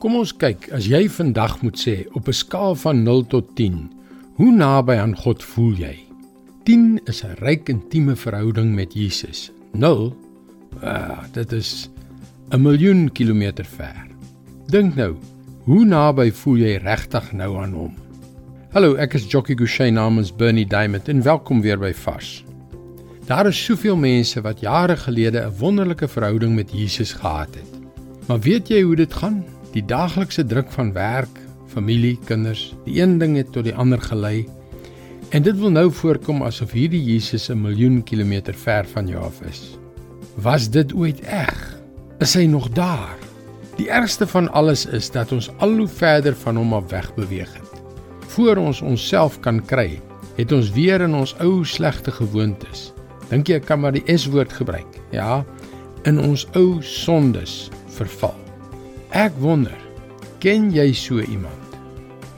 Kom ons kyk, as jy vandag moet sê op 'n skaal van 0 tot 10, hoe naby aan God voel jy? 10 is 'n ryk intieme verhouding met Jesus. 0, ah, dit is 'n miljoen kilometer ver. Dink nou, hoe naby voel jy regtig nou aan hom? Hallo, ek is Jockey Gouchee namens Bernie Diamond en welkom weer by Vars. Daar is soveel mense wat jare gelede 'n wonderlike verhouding met Jesus gehad het. Maar weet jy hoe dit gaan? Die daaglikse druk van werk, familie, kinders, die een ding het tot die ander gelei. En dit wil nou voorkom asof hierdie Jesus 'n miljoen kilometer ver van jou af is. Was dit ooit reg? Is hy nog daar? Die ergste van alles is dat ons al hoe verder van hom af weg beweeg het. Voor ons onsself kan kry, het ons weer in ons ou slegte gewoontes Dink jy ek kan maar die S-woord gebruik? Ja, in ons ou sondes verval. Ek wonder, ken jy so iemand?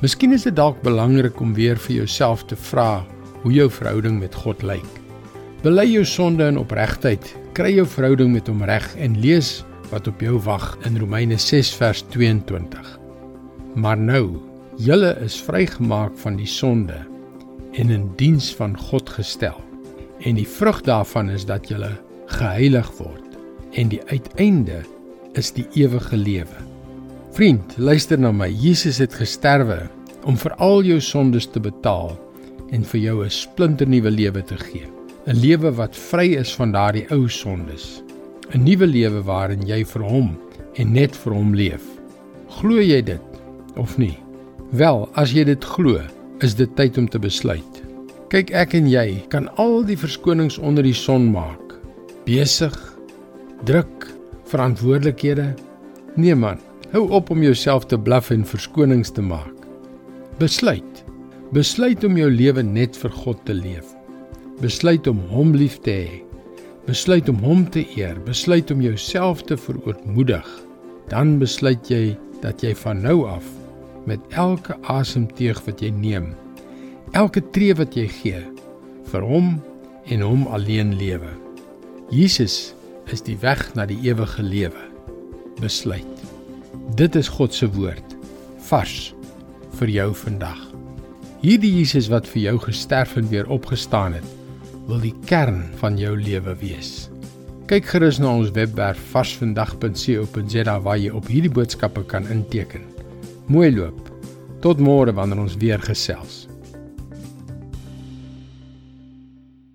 Miskien is dit dalk belangrik om weer vir jouself te vra hoe jou verhouding met God lyk. Bely jou sonde in opregtheid, kry jou verhouding met hom reg en lees wat op jou wag in Romeine 6 vers 22. Maar nou, julle is vrygemaak van die sonde en in diens van God gestel en die vrug daarvan is dat jy geheilig word en die uiteinde is die ewige lewe. Vriend, luister na my. Jesus het gesterwe om vir al jou sondes te betaal en vir jou 'n splinternuwe lewe te gee. 'n Lewe wat vry is van daardie ou sondes. 'n Nuwe lewe waarin jy vir hom en net vir hom leef. Glo jy dit of nie? Wel, as jy dit glo, is dit tyd om te besluit. Kyk ek en jy kan al die verskonings onder die son maak. Besig, druk, verantwoordelikhede. Nee man, hou op om jouself te blaf en verskonings te maak. Besluit. Besluit om jou lewe net vir God te leef. Besluit om hom lief te hê. Besluit om hom te eer. Besluit om jouself te verootmoedig. Dan besluit jy dat jy van nou af met elke asemteug wat jy neem elke tree wat jy gee vir hom en hom alleen lewe. Jesus is die weg na die ewige lewe. Besluit. Dit is God se woord vars vir jou vandag. Hierdie Jesus wat vir jou gesterf en weer opgestaan het, wil die kern van jou lewe wees. Kyk gerus na ons webwerf varsvandag.co.za waar jy op hierdie boodskappe kan inteken. Mooi loop. Tot môre wanneer ons weer gesels.